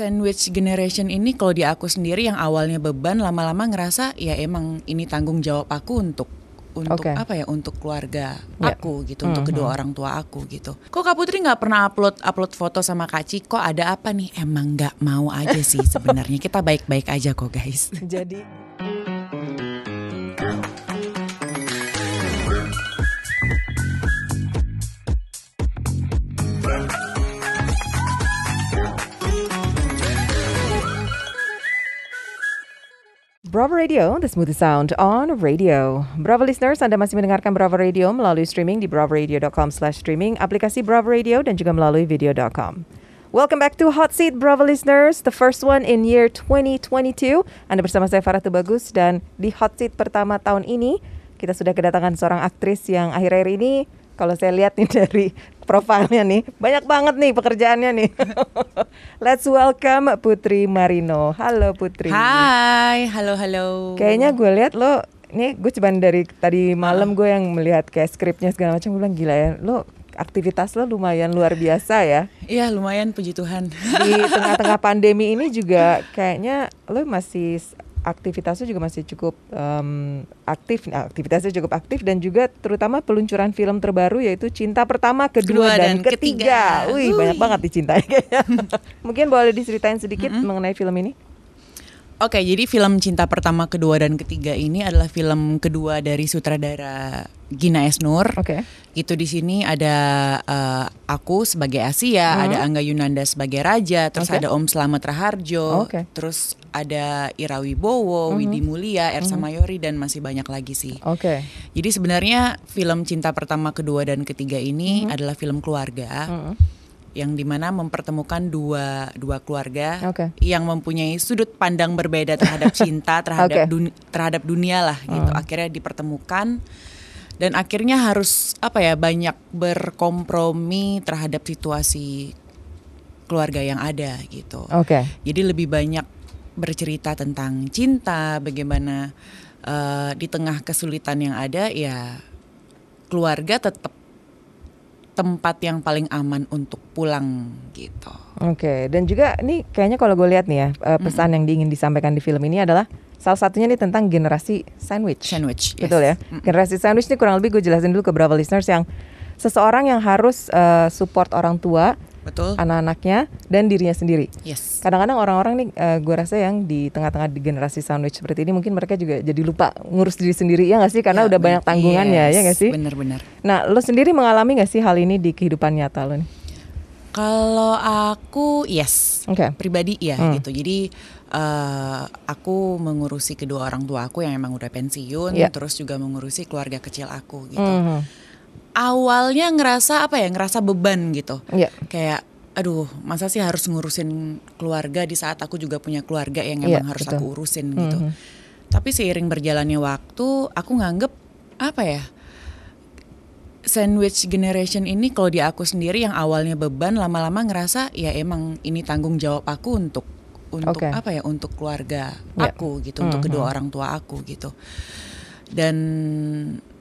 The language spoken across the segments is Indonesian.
sandwich generation ini kalau di aku sendiri yang awalnya beban lama-lama ngerasa ya emang ini tanggung jawab aku untuk untuk Oke. apa ya untuk keluarga Ya. aku gitu untuk kedua orang tua aku gitu. Kok kak Putri nggak pernah upload upload foto sama kak Ciko ada apa nih? Emang nggak mau aja sih sebenarnya. Kita baik-baik aja kok guys. Jadi Bravo Radio, the smooth sound on radio. Bravo listeners, Anda masih mendengarkan Bravo Radio melalui streaming di bravoradio.com slash streaming, aplikasi Bravo Radio dan juga melalui video.com. Welcome back to Hot Seat Bravo listeners, the first one in year 2022. Anda bersama saya Farah Tubagus dan di Hot Seat pertama tahun ini kita sudah kedatangan seorang aktris yang akhir-akhir ini kalau saya lihat nih dari profilnya nih banyak banget nih pekerjaannya nih. Let's welcome Putri Marino. Halo Putri. Hai halo halo Kayaknya gue lihat lo ini gue cuman dari tadi malam gue yang melihat kayak skripnya segala macam gue bilang gila ya lo aktivitas lo lumayan luar biasa ya Iya lumayan puji Tuhan di tengah-tengah pandemi ini juga kayaknya lo masih aktivitasnya juga masih cukup em, aktif nah, aktivitasnya cukup aktif dan juga terutama peluncuran film terbaru yaitu Cinta Pertama Kedua, Kedua dan, dan Ketiga. Ketiga. Wih Wih. banyak banget dicintai kayaknya. Mungkin boleh diceritain sedikit mengenai film ini? Oke, jadi film Cinta Pertama, Kedua, dan Ketiga ini adalah film kedua dari sutradara Gina Esnur. Oke. Itu di sini ada eh, aku sebagai Asia, ada Angga Yunanda sebagai Raja, terus Hmm. Oke. ada Om Slamet Raharjo. Hmm. terus ada Ira Wibowo, Widi Mulia, Ersa Mayori, dan masih banyak lagi sih. Oke. Jadi sebenarnya film Cinta Pertama, Kedua, dan Ketiga ini adalah film keluarga Mm-mm. Yang di mana mempertemukan dua dua keluarga Oke. yang mempunyai sudut pandang berbeda terhadap cinta terhadap duni- terhadap dunia lah gitu akhirnya dipertemukan dan akhirnya harus apa ya banyak berkompromi terhadap situasi keluarga yang ada gitu Oke. jadi lebih banyak bercerita tentang cinta bagaimana eh, di tengah kesulitan yang ada ya keluarga tetap tempat yang paling aman untuk pulang gitu Oke, dan juga ini kayaknya kalau gue lihat nih ya eh, pesan yang diingin disampaikan di film ini adalah salah satunya nih tentang generasi sandwich. sandwich yes. Betul ya. Generasi sandwich ini kurang lebih gue jelasin dulu ke beberapa listeners yang seseorang yang harus eh, support orang tua, betul anak-anaknya dan dirinya sendiri. yes Kadang-kadang orang-orang nih eh, gue rasa yang di tengah-tengah di generasi sandwich seperti ini mungkin mereka juga jadi lupa ngurus diri sendiri ya nggak sih karena Ya, udah banyak tanggungannya ya yes, nggak sih? benar-benar Nah, lo sendiri mengalami nggak sih hal ini di kehidupan nyata lo nih? kalau aku yes Oke. pribadi ya Hmm. gitu jadi eh, aku mengurusi kedua orang tua aku yang emang udah pensiun Ya. terus juga mengurusi keluarga kecil aku gitu Mhm. Awalnya ngerasa apa ya ngerasa beban gitu Iya. kayak aduh masa sih harus ngurusin keluarga di saat aku juga punya keluarga yang Iya, emang harus betul. aku urusin gitu Mhm. tapi seiring berjalannya waktu aku nganggep apa ya sandwich generation ini kalau di aku sendiri yang awalnya beban lama-lama ngerasa ya emang ini tanggung jawab aku untuk untuk Oke. apa ya untuk keluarga Ya. aku gitu untuk kedua Mhm. orang tua aku gitu dan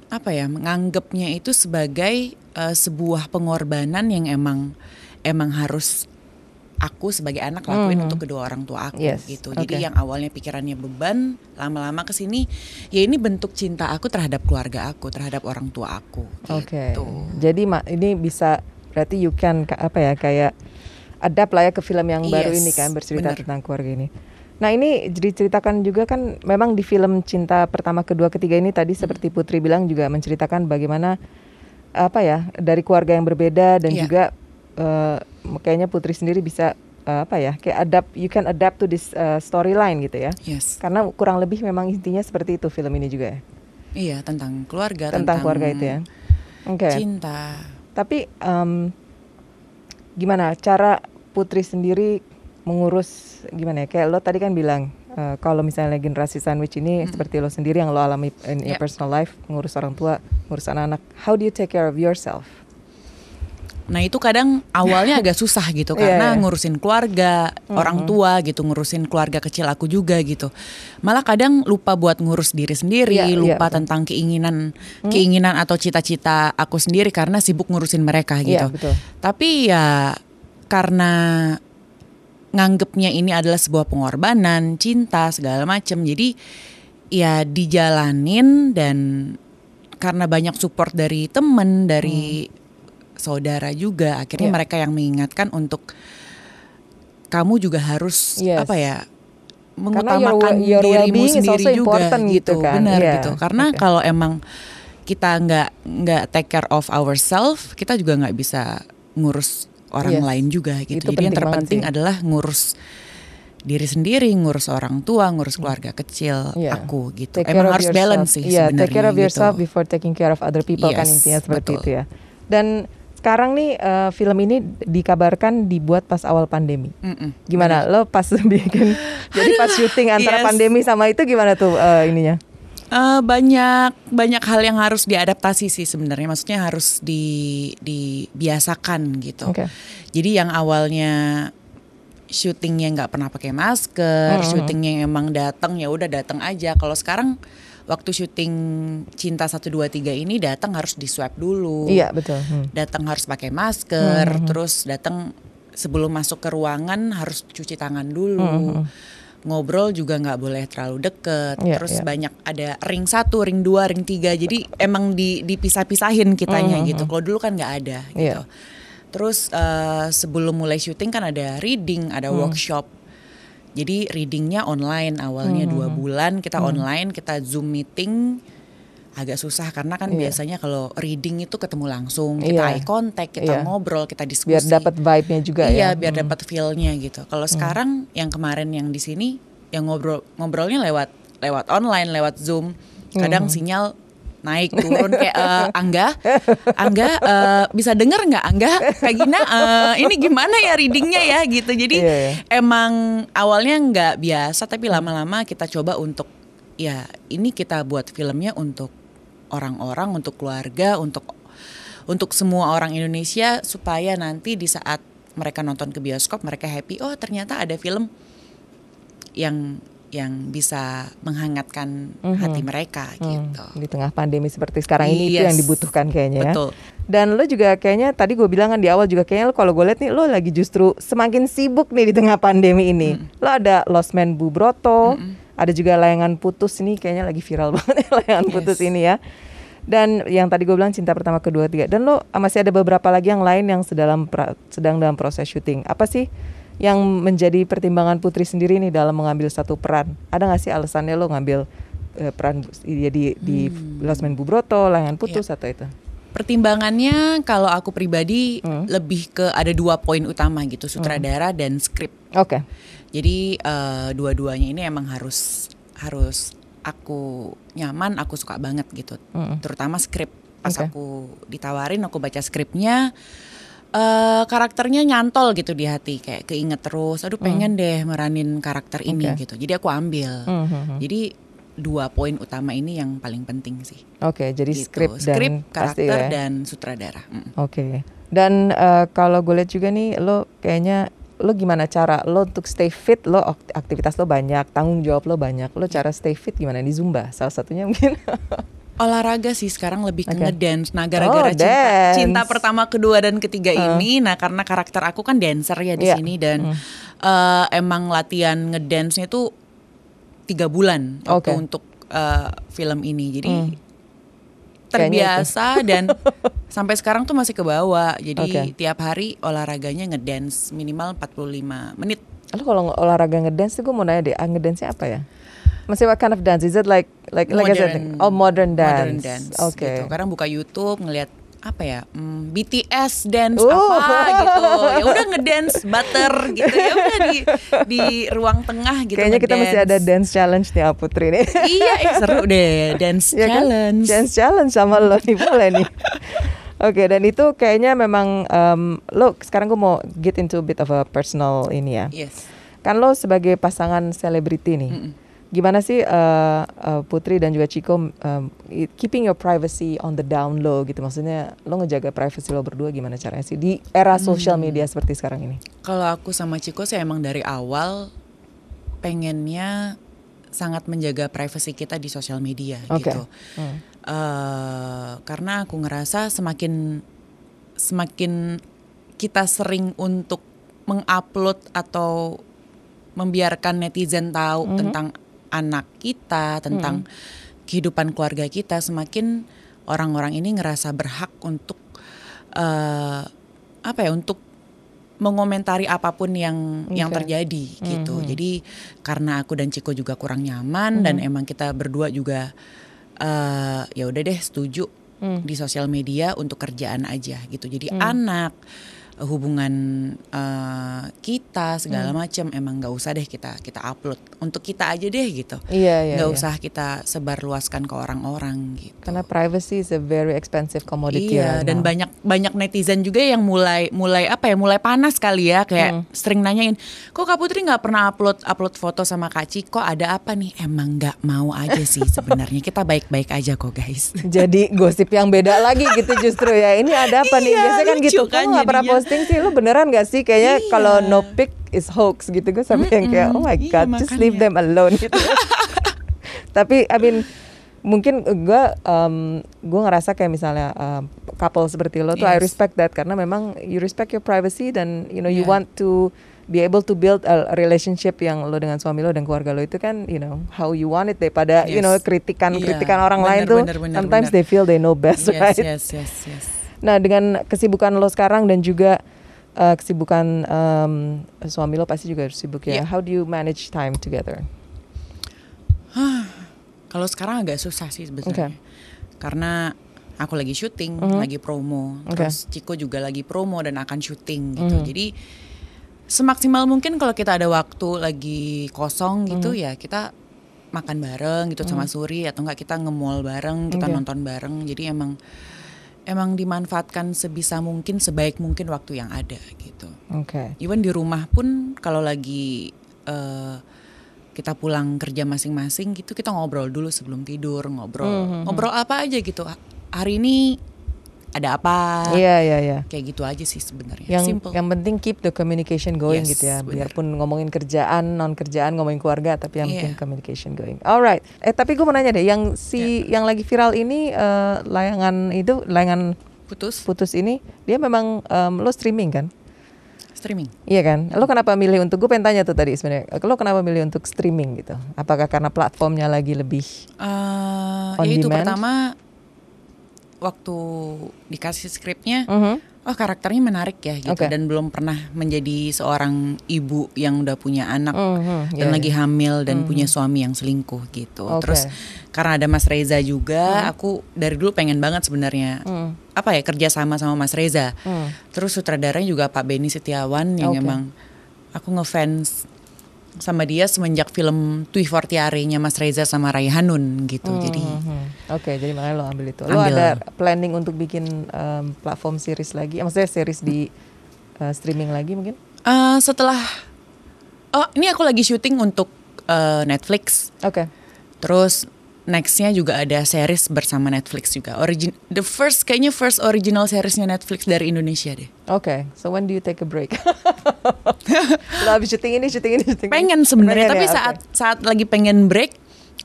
apa ya menganggapnya itu sebagai eh, sebuah pengorbanan yang emang emang harus aku sebagai anak lakuin Mhm. untuk kedua orang tua aku Yes, gitu. Jadi yang awalnya pikirannya beban, lama-lama ke sini ya ini bentuk cinta aku terhadap keluarga aku, terhadap orang tua aku. Oke. Gitu. Jadi ma- ini bisa berarti you can apa ya kayak adapt lah ya ke film yang baru Yes, ini kan bercerita benar. tentang keluarga ini. Nah ini diceritakan juga kan memang di film cinta pertama kedua ketiga ini tadi Hmm. seperti Putri bilang juga menceritakan bagaimana apa ya dari keluarga yang berbeda dan Iya. juga eh, kayaknya Putri sendiri bisa eh, apa ya kayak adapt you can adapt to this eh, storyline gitu ya. Yes. Karena kurang lebih memang intinya seperti itu film ini juga ya. Iya, tentang keluarga, Tentang keluarga itu ya. Oke. Cinta. Tapi em, gimana cara Putri sendiri mengurus gimana ya? Kayak lo tadi kan bilang eh, kalau misalnya generasi sandwich ini seperti lo sendiri yang lo alami in your Ya. personal life, ngurus orang tua, ngurus anak-anak. How do you take care of yourself? Nah itu kadang awalnya agak susah gitu Iya, karena iya. ngurusin keluarga, orang tua gitu, ngurusin keluarga kecil aku juga gitu. Malah kadang lupa buat ngurus diri sendiri, Iya, iya, lupa betul. tentang keinginan keinginan atau cita-cita aku sendiri karena sibuk ngurusin mereka Iya, gitu. betul. Tapi ya karena nganggepnya ini adalah sebuah pengorbanan, cinta segala macam. Jadi ya dijalanin dan karena banyak support dari temen, dari saudara juga, akhirnya Iya. mereka yang mengingatkan untuk kamu juga harus Yes. apa ya your mengutamakan well- your dirimu sendiri juga gitu, gitu kan. benar Iya, gitu. Karena oke. kalau emang kita nggak nggak take care of ourselves, kita juga nggak bisa ngurus orang Yes. lain juga gitu. Itu Jadi yang terpenting adalah ngurus diri sendiri, ngurus orang tua, ngurus keluarga kecil Iya. aku gitu. Take Emang harus yourself. balance sih Iya, sebenarnya take care of gitu. yourself before taking care of other people kan Yes, intinya seperti betul. itu ya. Dan sekarang nih eh, film ini dikabarkan dibuat pas awal pandemi. Mm-mm. Gimana? Lo pas bikin jadi pas syuting antara yes. pandemi sama itu gimana tuh eh, ininya? Eh, banyak banyak hal yang harus diadaptasi sih sebenarnya. Maksudnya harus di dibiasakan gitu. Oke. Jadi yang awalnya syutingnya nggak pernah pakai masker, Mhm. syutingnya emang datang ya udah datang aja. Kalau sekarang waktu syuting Cinta 1 2 3 ini datang harus di swab dulu. Iya betul. Hmm. Datang harus pakai masker, Mhm. terus datang sebelum masuk ke ruangan harus cuci tangan dulu. Mhm. Ngobrol juga nggak boleh terlalu deket. Iya, terus iya. banyak ada ring satu, ring dua, ring tiga. Jadi emang di dipisah-pisahin kitanya Mhm. gitu. Kalau dulu kan nggak ada Iya. gitu. Terus eh, sebelum mulai syuting kan ada reading, ada Hmm. workshop. Jadi readingnya online awalnya Hmm, dua bulan kita online, kita zoom meeting agak susah karena kan Iya. biasanya kalau reading itu ketemu langsung, kita Iya. eye contact, kita Iya. ngobrol, kita diskusi. Biar dapat vibe-nya juga iya, ya. biar Hmm. dapat feel-nya gitu. Kalau sekarang yang kemarin yang di sini yang ngobrol ngobrolnya lewat lewat online, lewat Zoom. Kadang Hmm. sinyal naik turun kayak eh, Angga, Angga eh, bisa denger nggak Angga? Kayak Gina, eh, ini gimana ya readingnya ya gitu. Jadi Iya, iya. emang awalnya nggak biasa, tapi lama-lama kita coba untuk ya ini kita buat filmnya untuk orang-orang, untuk keluarga, untuk untuk semua orang Indonesia supaya nanti di saat mereka nonton ke bioskop mereka happy. Oh ternyata ada film yang yang bisa menghangatkan Mhm. hati mereka Hmm, gitu. Di tengah pandemi seperti sekarang ini itu Yes. yang dibutuhkan kayaknya ya. Betul. Dan lo juga kayaknya tadi gue bilang kan di awal juga kayaknya lo kalau gue lihat nih lo lagi justru semakin sibuk nih di tengah pandemi ini. Lo ada Lost Man Bu Broto, ada juga layangan putus ini kayaknya lagi viral banget ya, layangan Yes. putus ini ya. Dan yang tadi gue bilang cinta pertama kedua tiga. Dan lo masih ada beberapa lagi yang lain yang sedang pra- sedang dalam proses syuting. Apa sih yang menjadi pertimbangan Putri sendiri nih dalam mengambil satu peran? Ada nggak sih alasannya lo ngambil eh, peran di di, di Lost Man Bu Broto, layangan putus atau itu? Pertimbangannya kalau aku pribadi Hmm. lebih ke ada dua poin utama gitu, sutradara dan skrip. Oke. Jadi eh, dua-duanya ini emang harus harus aku nyaman, aku suka banget gitu. Mm. Terutama skrip. Pas Oke. aku ditawarin, aku baca skripnya, eh karakternya nyantol gitu di hati, kayak keinget terus. Aduh pengen deh meranin karakter ini Mm. Oke. gitu. Jadi aku ambil. Hmm, hmm. Jadi dua poin utama ini yang paling penting sih. Oke, jadi Gitu. skrip dan Skrip, pasti karakter ya. dan sutradara. Mm. Oke. Dan eh, kalau gue lihat juga nih, lo kayaknya lo gimana cara lo untuk stay fit? Lo ak- aktivitas lo banyak, tanggung jawab lo banyak. Lo cara stay fit gimana di zumba? Salah satunya mungkin. Olahraga sih sekarang lebih ke Oke. ngedance. Nah, gara-gara Oh, cinta, dance. cinta pertama, kedua dan ketiga ini, nah karena karakter aku kan dancer ya di Iya. sini dan Hmm. eh, emang latihan ngedance-nya tuh tiga bulan waktu Oke. untuk eh, film ini. Jadi Hmm. Terbiasa dan sampai sekarang tuh masih ke bawah. Jadi Oke. tiap hari olahraganya ngedance minimal 45 menit. lo kalau olahraga ngedance tuh gue mau nanya deh, ah, ngedance-nya apa ya? Masih what kind of dance? Is it like like like I said, oh modern dance? Modern dance. Oke. Gitu. Kadang buka YouTube ngelihat apa ya hmm, BTS dance Uh. apa gitu ya udah ngedance butter gitu ya udah di di ruang tengah gitu Kayaknya kita masih ada dance challenge nih ah, Putri nih. iya eh, seru deh dance Ya kan? challenge Dance challenge sama lo nih boleh nih. Oke dan itu kayaknya memang em, lo sekarang gue mau get into a bit of a personal ini ya. yes Kan lo sebagai pasangan selebriti nih. Mm-mm. Gimana sih eh, eh, Putri dan juga Chico em, i- keeping your privacy on the down low gitu maksudnya lo ngejaga privacy lo berdua gimana caranya sih di era social Hmm. media seperti sekarang ini? kalau aku sama Ciko sih emang dari awal pengennya sangat menjaga privasi kita di sosial media Oke. gitu Hmm. eh karena aku ngerasa semakin semakin kita sering untuk mengupload atau membiarkan netizen tahu Mhm. tentang anak kita, tentang kehidupan keluarga kita, semakin orang-orang ini ngerasa berhak untuk eh, apa ya, untuk mengomentari apa pun yang yang Oke. terjadi gitu. Mhm. Jadi karena aku dan Ciko juga kurang nyaman dan emang kita berdua juga eh ya udah deh setuju Hmm. di sosial media untuk kerjaan aja gitu. Jadi anak hubungan eh, kita segala macam emang nggak usah deh kita kita upload untuk kita aja deh gitu. Iya, iya. nggak iya. usah kita sebarluaskan ke orang-orang gitu. Karena privacy is a very expensive commodity Iya, right dan now. banyak banyak netizen juga yang mulai mulai apa ya, mulai panas kali ya, kayak Hmm. sering nanyain, kok Kak Putri nggak pernah upload upload foto sama Kak Ciko, ada apa nih? Emang nggak mau aja sih sebenarnya, kita baik-baik aja kok guys. Jadi gosip yang beda lagi gitu justru ya. Ini ada apa nih? Iya, Biasanya kan gitu. kan Kamu gak pernah jadinya. Posting sih? Lu beneran gak sih? Kayaknya Iya. kalau no pic is hoax gitu. Gue sampai yang kayak oh my Iya, god, just leave them alone gitu. Tapi I mean mungkin gue um, gue ngerasa kayak misalnya um, couple seperti lo tuh I respect that karena memang you respect your privacy dan you know you Yeah. want to be able to build a relationship yang lo dengan suami lo dan keluarga lo itu kan you know how you want it daripada you Yes. know kritikan kritikan Iya, orang lain benar, tuh benar, sometimes benar. they feel they know best yes, right yes, yes, yes. Nah, dengan kesibukan lo sekarang dan juga uh, kesibukan um, suami lo pasti juga harus sibuk ya. Iya. How do you manage time together? Kalau sekarang agak susah sih sebetulnya. Karena aku lagi syuting, Mhm. lagi promo, Oke. terus Ciko juga lagi promo dan akan syuting gitu. Mhm. Jadi semaksimal mungkin kalau kita ada waktu lagi kosong gitu Mhm. ya kita makan bareng gitu sama Suri atau enggak kita nge-mall bareng, kita Oke. nonton bareng. Jadi emang emang dimanfaatkan sebisa mungkin sebaik mungkin waktu yang ada gitu. Oke. Even di rumah pun kalau lagi eh, kita pulang kerja masing-masing gitu kita ngobrol dulu sebelum tidur ngobrol Mhm. ngobrol apa aja gitu Ha- hari ini ada apa Iya, iya, iya. kayak gitu aja sih sebenarnya Yang simple yang penting keep the communication going Yes, gitu ya. benar. Biarpun ngomongin kerjaan, non kerjaan, ngomongin keluarga, tapi yang Iya. penting communication going. Alright. Eh tapi gue mau nanya deh, yang si Ya. yang lagi viral ini eh, layangan itu layangan putus putus ini dia memang em, lo streaming kan? streaming Iya kan? Lo kenapa milih untuk gue pengen tanya tuh tadi sebenarnya. Lo kenapa milih untuk streaming gitu? Apakah karena platformnya lagi lebih Eh, On ya itu demand? pertama waktu dikasih skripnya Mhm. oh karakternya menarik ya gitu Oke. dan belum pernah menjadi seorang ibu yang udah punya anak Mhm, dan iya, lagi hamil dan punya suami yang selingkuh gitu. Oke. Terus karena ada Mas Reza juga, aku dari dulu pengen banget sebenarnya Hmm. apa ya kerja sama sama Mas Reza. Hmm. Terus sutradaranya juga Pak Beni Setiawan yang Oke. emang aku ngefans sama dia semenjak film Tui Fortiare-nya Mas Reza sama Raihanun gitu. Jadi Mhm. Oke, jadi makanya lo ambil itu. Lo Ambil. ada planning untuk bikin em, platform series lagi? Maksudnya series di eh, streaming lagi mungkin? eh, setelah oh ini aku lagi syuting untuk eh, Netflix. Oke. Terus nextnya juga ada series bersama Netflix juga. Origin the first kayaknya first original seriesnya Netflix dari Indonesia deh. Oke, so when do you take a break? lo habis syuting ini, syuting ini, syuting ini. Pengen sebenarnya tapi ya? saat Oke. saat lagi pengen break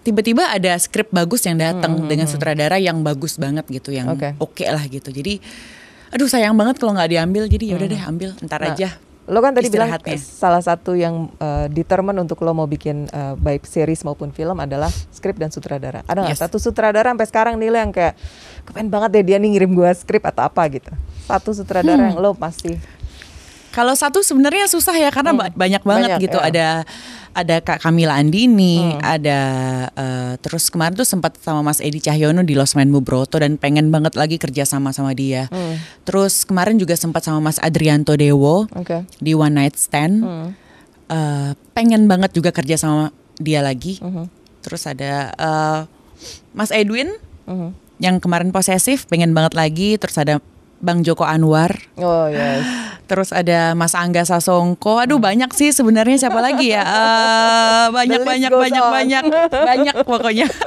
tiba-tiba ada skrip bagus yang datang Hmm, dengan sutradara yang bagus banget gitu yang Oke. oke lah gitu. Jadi aduh sayang banget kalau nggak diambil jadi ya udah deh ambil ntar Nah, aja. Lo kan tadi bilang istirahatnya. salah satu yang eh, determine untuk lo mau bikin eh, baik series maupun film adalah skrip dan sutradara. Ada nggak Yes. satu sutradara sampai sekarang nih lo yang kayak kepengen banget deh dia nih ngirim gua skrip atau apa gitu. Satu sutradara Hmm. yang lo pasti Kalau satu sebenarnya susah ya karena Hmm. ba- banyak banget Banyak, gitu. ya. Ada ada Kak Kamila Andini, Hmm. ada eh, terus kemarin tuh sempat sama Mas Edi Cahyono di Losmen Broto dan pengen banget lagi kerja sama sama dia. Hmm. Terus kemarin juga sempat sama Mas Adrianto Dewo Oke. di One Night Stand. Hmm. Eh, pengen banget juga kerja sama dia lagi. Mhm. Terus ada eh, Mas Edwin Mhm. yang kemarin posesif, pengen banget lagi. Terus ada Bang Joko Anwar. Oh yes. Terus ada Mas Angga Sasongko. Aduh banyak sih sebenarnya siapa lagi ya? Eh, banyak banyak banyak on. banyak banyak pokoknya.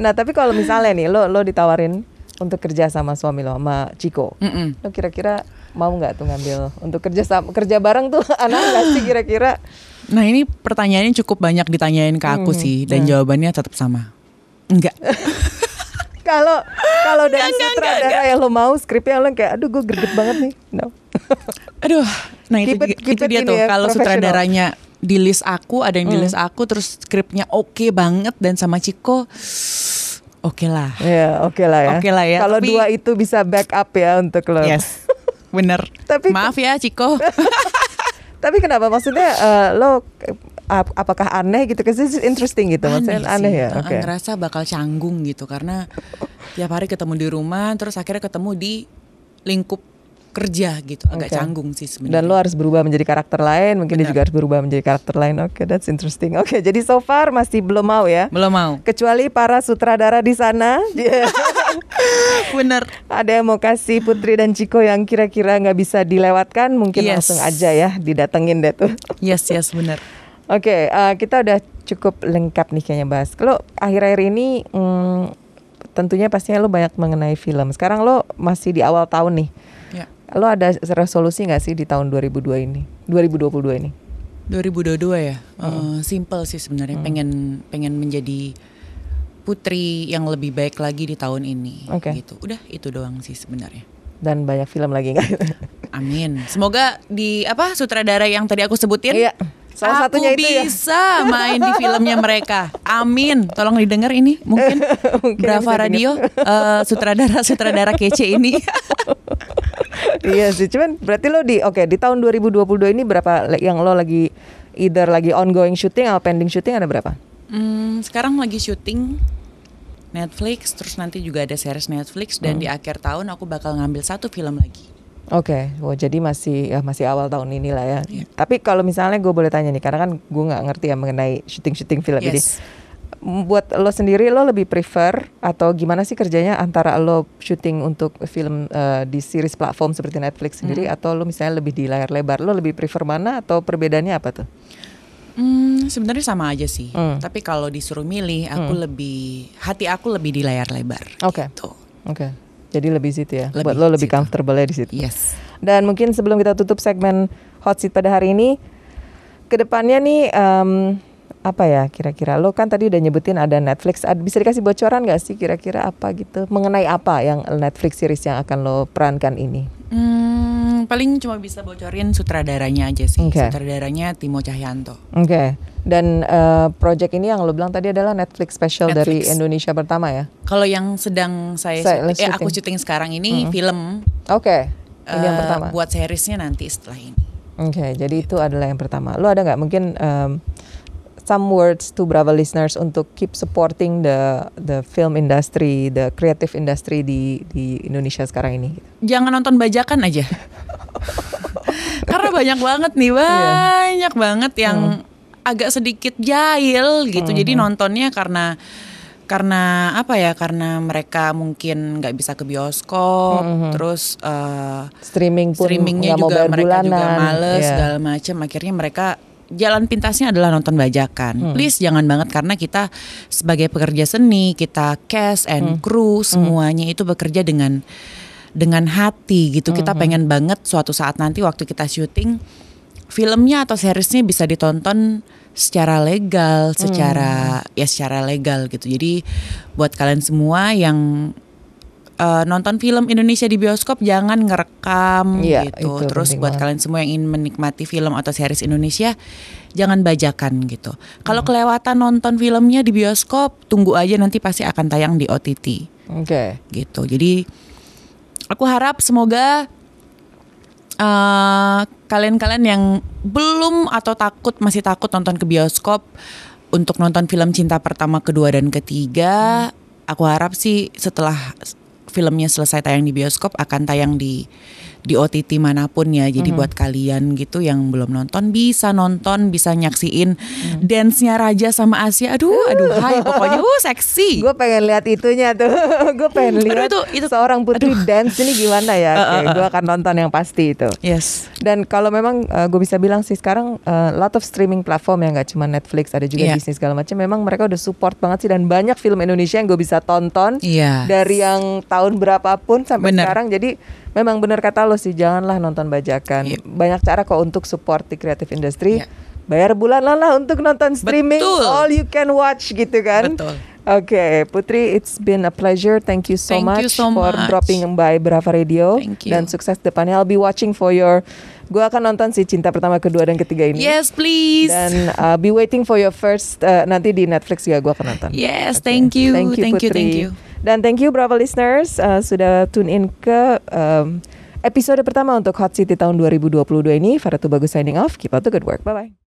Nah tapi kalau misalnya nih lo lo ditawarin untuk kerja sama suami lo sama Ciko, Mm-mm. lo kira-kira mau nggak tuh ngambil untuk kerja sama kerja bareng tuh anak nggak sih kira-kira? Nah ini pertanyaannya cukup banyak ditanyain ke aku sih dan jawabannya tetap sama. Enggak. Kalau kalau dari nggak, sutradara yang lo mau skripnya lo kayak aduh gue greget banget nih. No. Aduh, Nah itu, Keep it- keep itu it dia tuh ya, kalau sutradaranya di list aku ada yang di list aku terus skripnya oke banget dan sama Ciko oke lah. Ya, oke lah ya. Oke lah ya, Kalau dua itu bisa backup ya untuk lo. Yes. Bener. Tapi- maaf ya Ciko. Tapi kenapa maksudnya eh, lo ap- apakah aneh gitu? Because this is interesting gitu. Maksudnya aneh, sih. ya. Heeh, Oke. Ngerasa bakal canggung gitu karena tiap hari ketemu di rumah terus akhirnya ketemu di lingkup kerja gitu. Agak Oke. canggung sih sebenarnya. Dan lo harus berubah menjadi karakter lain, mungkin dia Benar. juga harus berubah menjadi karakter lain. Oke, that's interesting. Oke, jadi so far masih belum mau ya. belum mau. Kecuali para sutradara di sana, dia- Bener. ada yang mau kasih Putri dan Ciko yang kira-kira nggak bisa dilewatkan, mungkin Yes. langsung aja ya didatengin deh tuh. Yes yes bener. Oke, eh, kita udah cukup lengkap nih kayaknya bahas. Kalau akhir-akhir ini hmm, tentunya pastinya lo banyak mengenai film. Sekarang lo masih di awal tahun nih. Ya. Lo ada resolusi nggak sih di tahun 2002 ini? 2022 ini? 2022 ya. Hmm. Eh, simple sih sebenarnya. Pengen pengen menjadi putri yang lebih baik lagi di tahun ini. Oke. Gitu. Udah itu doang sih sebenarnya. Dan banyak film lagi nggak? Amin. Semoga di apa sutradara yang tadi aku sebutin. Iya. Salah aku satunya itu ya. bisa main di filmnya mereka. Amin. Tolong didengar ini mungkin. Mungkin Brava Radio eh, sutradara sutradara kece ini. iya sih, cuman berarti lo di oke di tahun 2022 ini berapa yang lo lagi either lagi ongoing shooting atau pending shooting ada berapa? Hmm, sekarang lagi syuting Netflix, terus nanti juga ada series Netflix dan Hmm. di akhir tahun aku bakal ngambil satu film lagi. Oke, wah jadi masih ya masih awal tahun ini lah ya. Iya. Tapi kalau misalnya gue boleh tanya nih, karena kan gue nggak ngerti ya mengenai syuting-syuting film ini. Yes. M- Buat lo sendiri, lo lebih prefer atau gimana sih kerjanya antara lo syuting untuk film eh, di series platform seperti Netflix sendiri, atau lo misalnya lebih di layar lebar? Lo lebih prefer mana atau perbedaannya apa tuh? Hmm, sebenarnya sama aja sih. Hmm. Tapi kalau disuruh milih, aku lebih hati aku lebih di layar lebar. Oke. Gitu. Oke, jadi lebih situ ya. Lebih Buat lo lebih situ. comfortable ya di situ. Yes. Dan mungkin sebelum kita tutup segmen hot seat pada hari ini, ke depannya nih em, apa ya kira-kira? Lo kan tadi udah nyebutin ada Netflix. Bisa dikasih bocoran gak sih kira-kira apa gitu? Mengenai apa yang Netflix series yang akan lo perankan ini? Hmm, paling cuma bisa bocorin sutradaranya aja sih. Oke. Sutradaranya Timo Cahyanto. Oke. Dan eh, project ini yang lo bilang tadi adalah Netflix special dari Netflix. Indonesia pertama ya? Kalau yang sedang saya, Saya- syuting- eh syuting. aku syuting sekarang ini film Oke. Ini yang eh, pertama. buat seriesnya nanti setelah ini. Oke, jadi itu adalah yang pertama. Lo ada nggak mungkin um, some words to Brava listeners untuk keep supporting the the film industry, the creative industry di di Indonesia sekarang ini? Jangan nonton bajakan aja. Karena banyak banget nih, Iya. banyak banget yang Hmm. agak sedikit jahil gitu. Jadi nontonnya karena karena apa ya? Karena mereka mungkin nggak bisa ke bioskop, terus eh, Streaming pun streamingnya juga mereka juga bulanan, males iya. segala macam. Akhirnya mereka jalan pintasnya adalah nonton Hmm. bajakan. Please jangan banget karena kita sebagai pekerja seni, kita cast Hmm. and crew semuanya itu bekerja dengan dengan hati gitu. Kita Hmm. pengen banget suatu saat nanti waktu kita syuting filmnya atau seriesnya bisa ditonton secara legal, secara Hmm. ya secara legal gitu. Jadi buat kalian semua yang eh, nonton film Indonesia di bioskop jangan ngerekam Iya, gitu. itu Terus buat banget. kalian semua yang ingin menikmati film atau series Indonesia jangan bajakan gitu. Kalau kelewatan nonton filmnya di bioskop, tunggu aja nanti pasti akan tayang di OTT Oke. gitu. Jadi aku harap semoga eh, kalian-kalian yang belum atau takut masih takut nonton ke bioskop untuk nonton film cinta pertama, kedua dan ketiga, aku harap sih setelah filmnya selesai tayang di bioskop akan tayang di di OTT mana pun ya. Jadi buat kalian gitu yang belum nonton bisa nonton, bisa nyaksiin dance-nya Raja sama Asia. Aduh, aduh, hai pokoknya uh seksi. Gue pengen lihat itunya tuh. gue pengen Aduh, lihat itu- itu- seorang putri dance ini gimana ya. Oke, gue akan nonton yang pasti itu. Yes. Dan kalau memang gue bisa bilang sih sekarang uh, lot of streaming platform yang nggak cuma Netflix, ada juga Iya. Disney segala macam. Memang mereka udah support banget sih dan banyak film Indonesia yang gue bisa tonton Iya. dari yang tahun berapapun sampai Bener. sekarang. Jadi memang benar kata lo sih janganlah nonton bajakan. Iya. Banyak cara kok untuk support di creative industry. Iya. Bayar bulanan lah untuk nonton streaming Betul. all you can watch gitu kan. Betul. Oke, Putri, it's been a pleasure. Thank you so Thank much you so for much. dropping by Brava Radio. Thank you. Dan sukses depannya. I'll be watching for your. Gue akan nonton si cinta pertama, kedua, dan ketiga ini. Yes, please. Dan uh, be waiting for your first uh, nanti di Netflix juga gue akan nonton. Yes, Oke. thank you. Thank you, Thank you, Putri. thank you. Dan thank you Bravo listeners uh, sudah tune in ke um, episode pertama untuk Hot City tahun 2022 ini. Faratu Bagus signing off. Keep up the good work. Bye bye.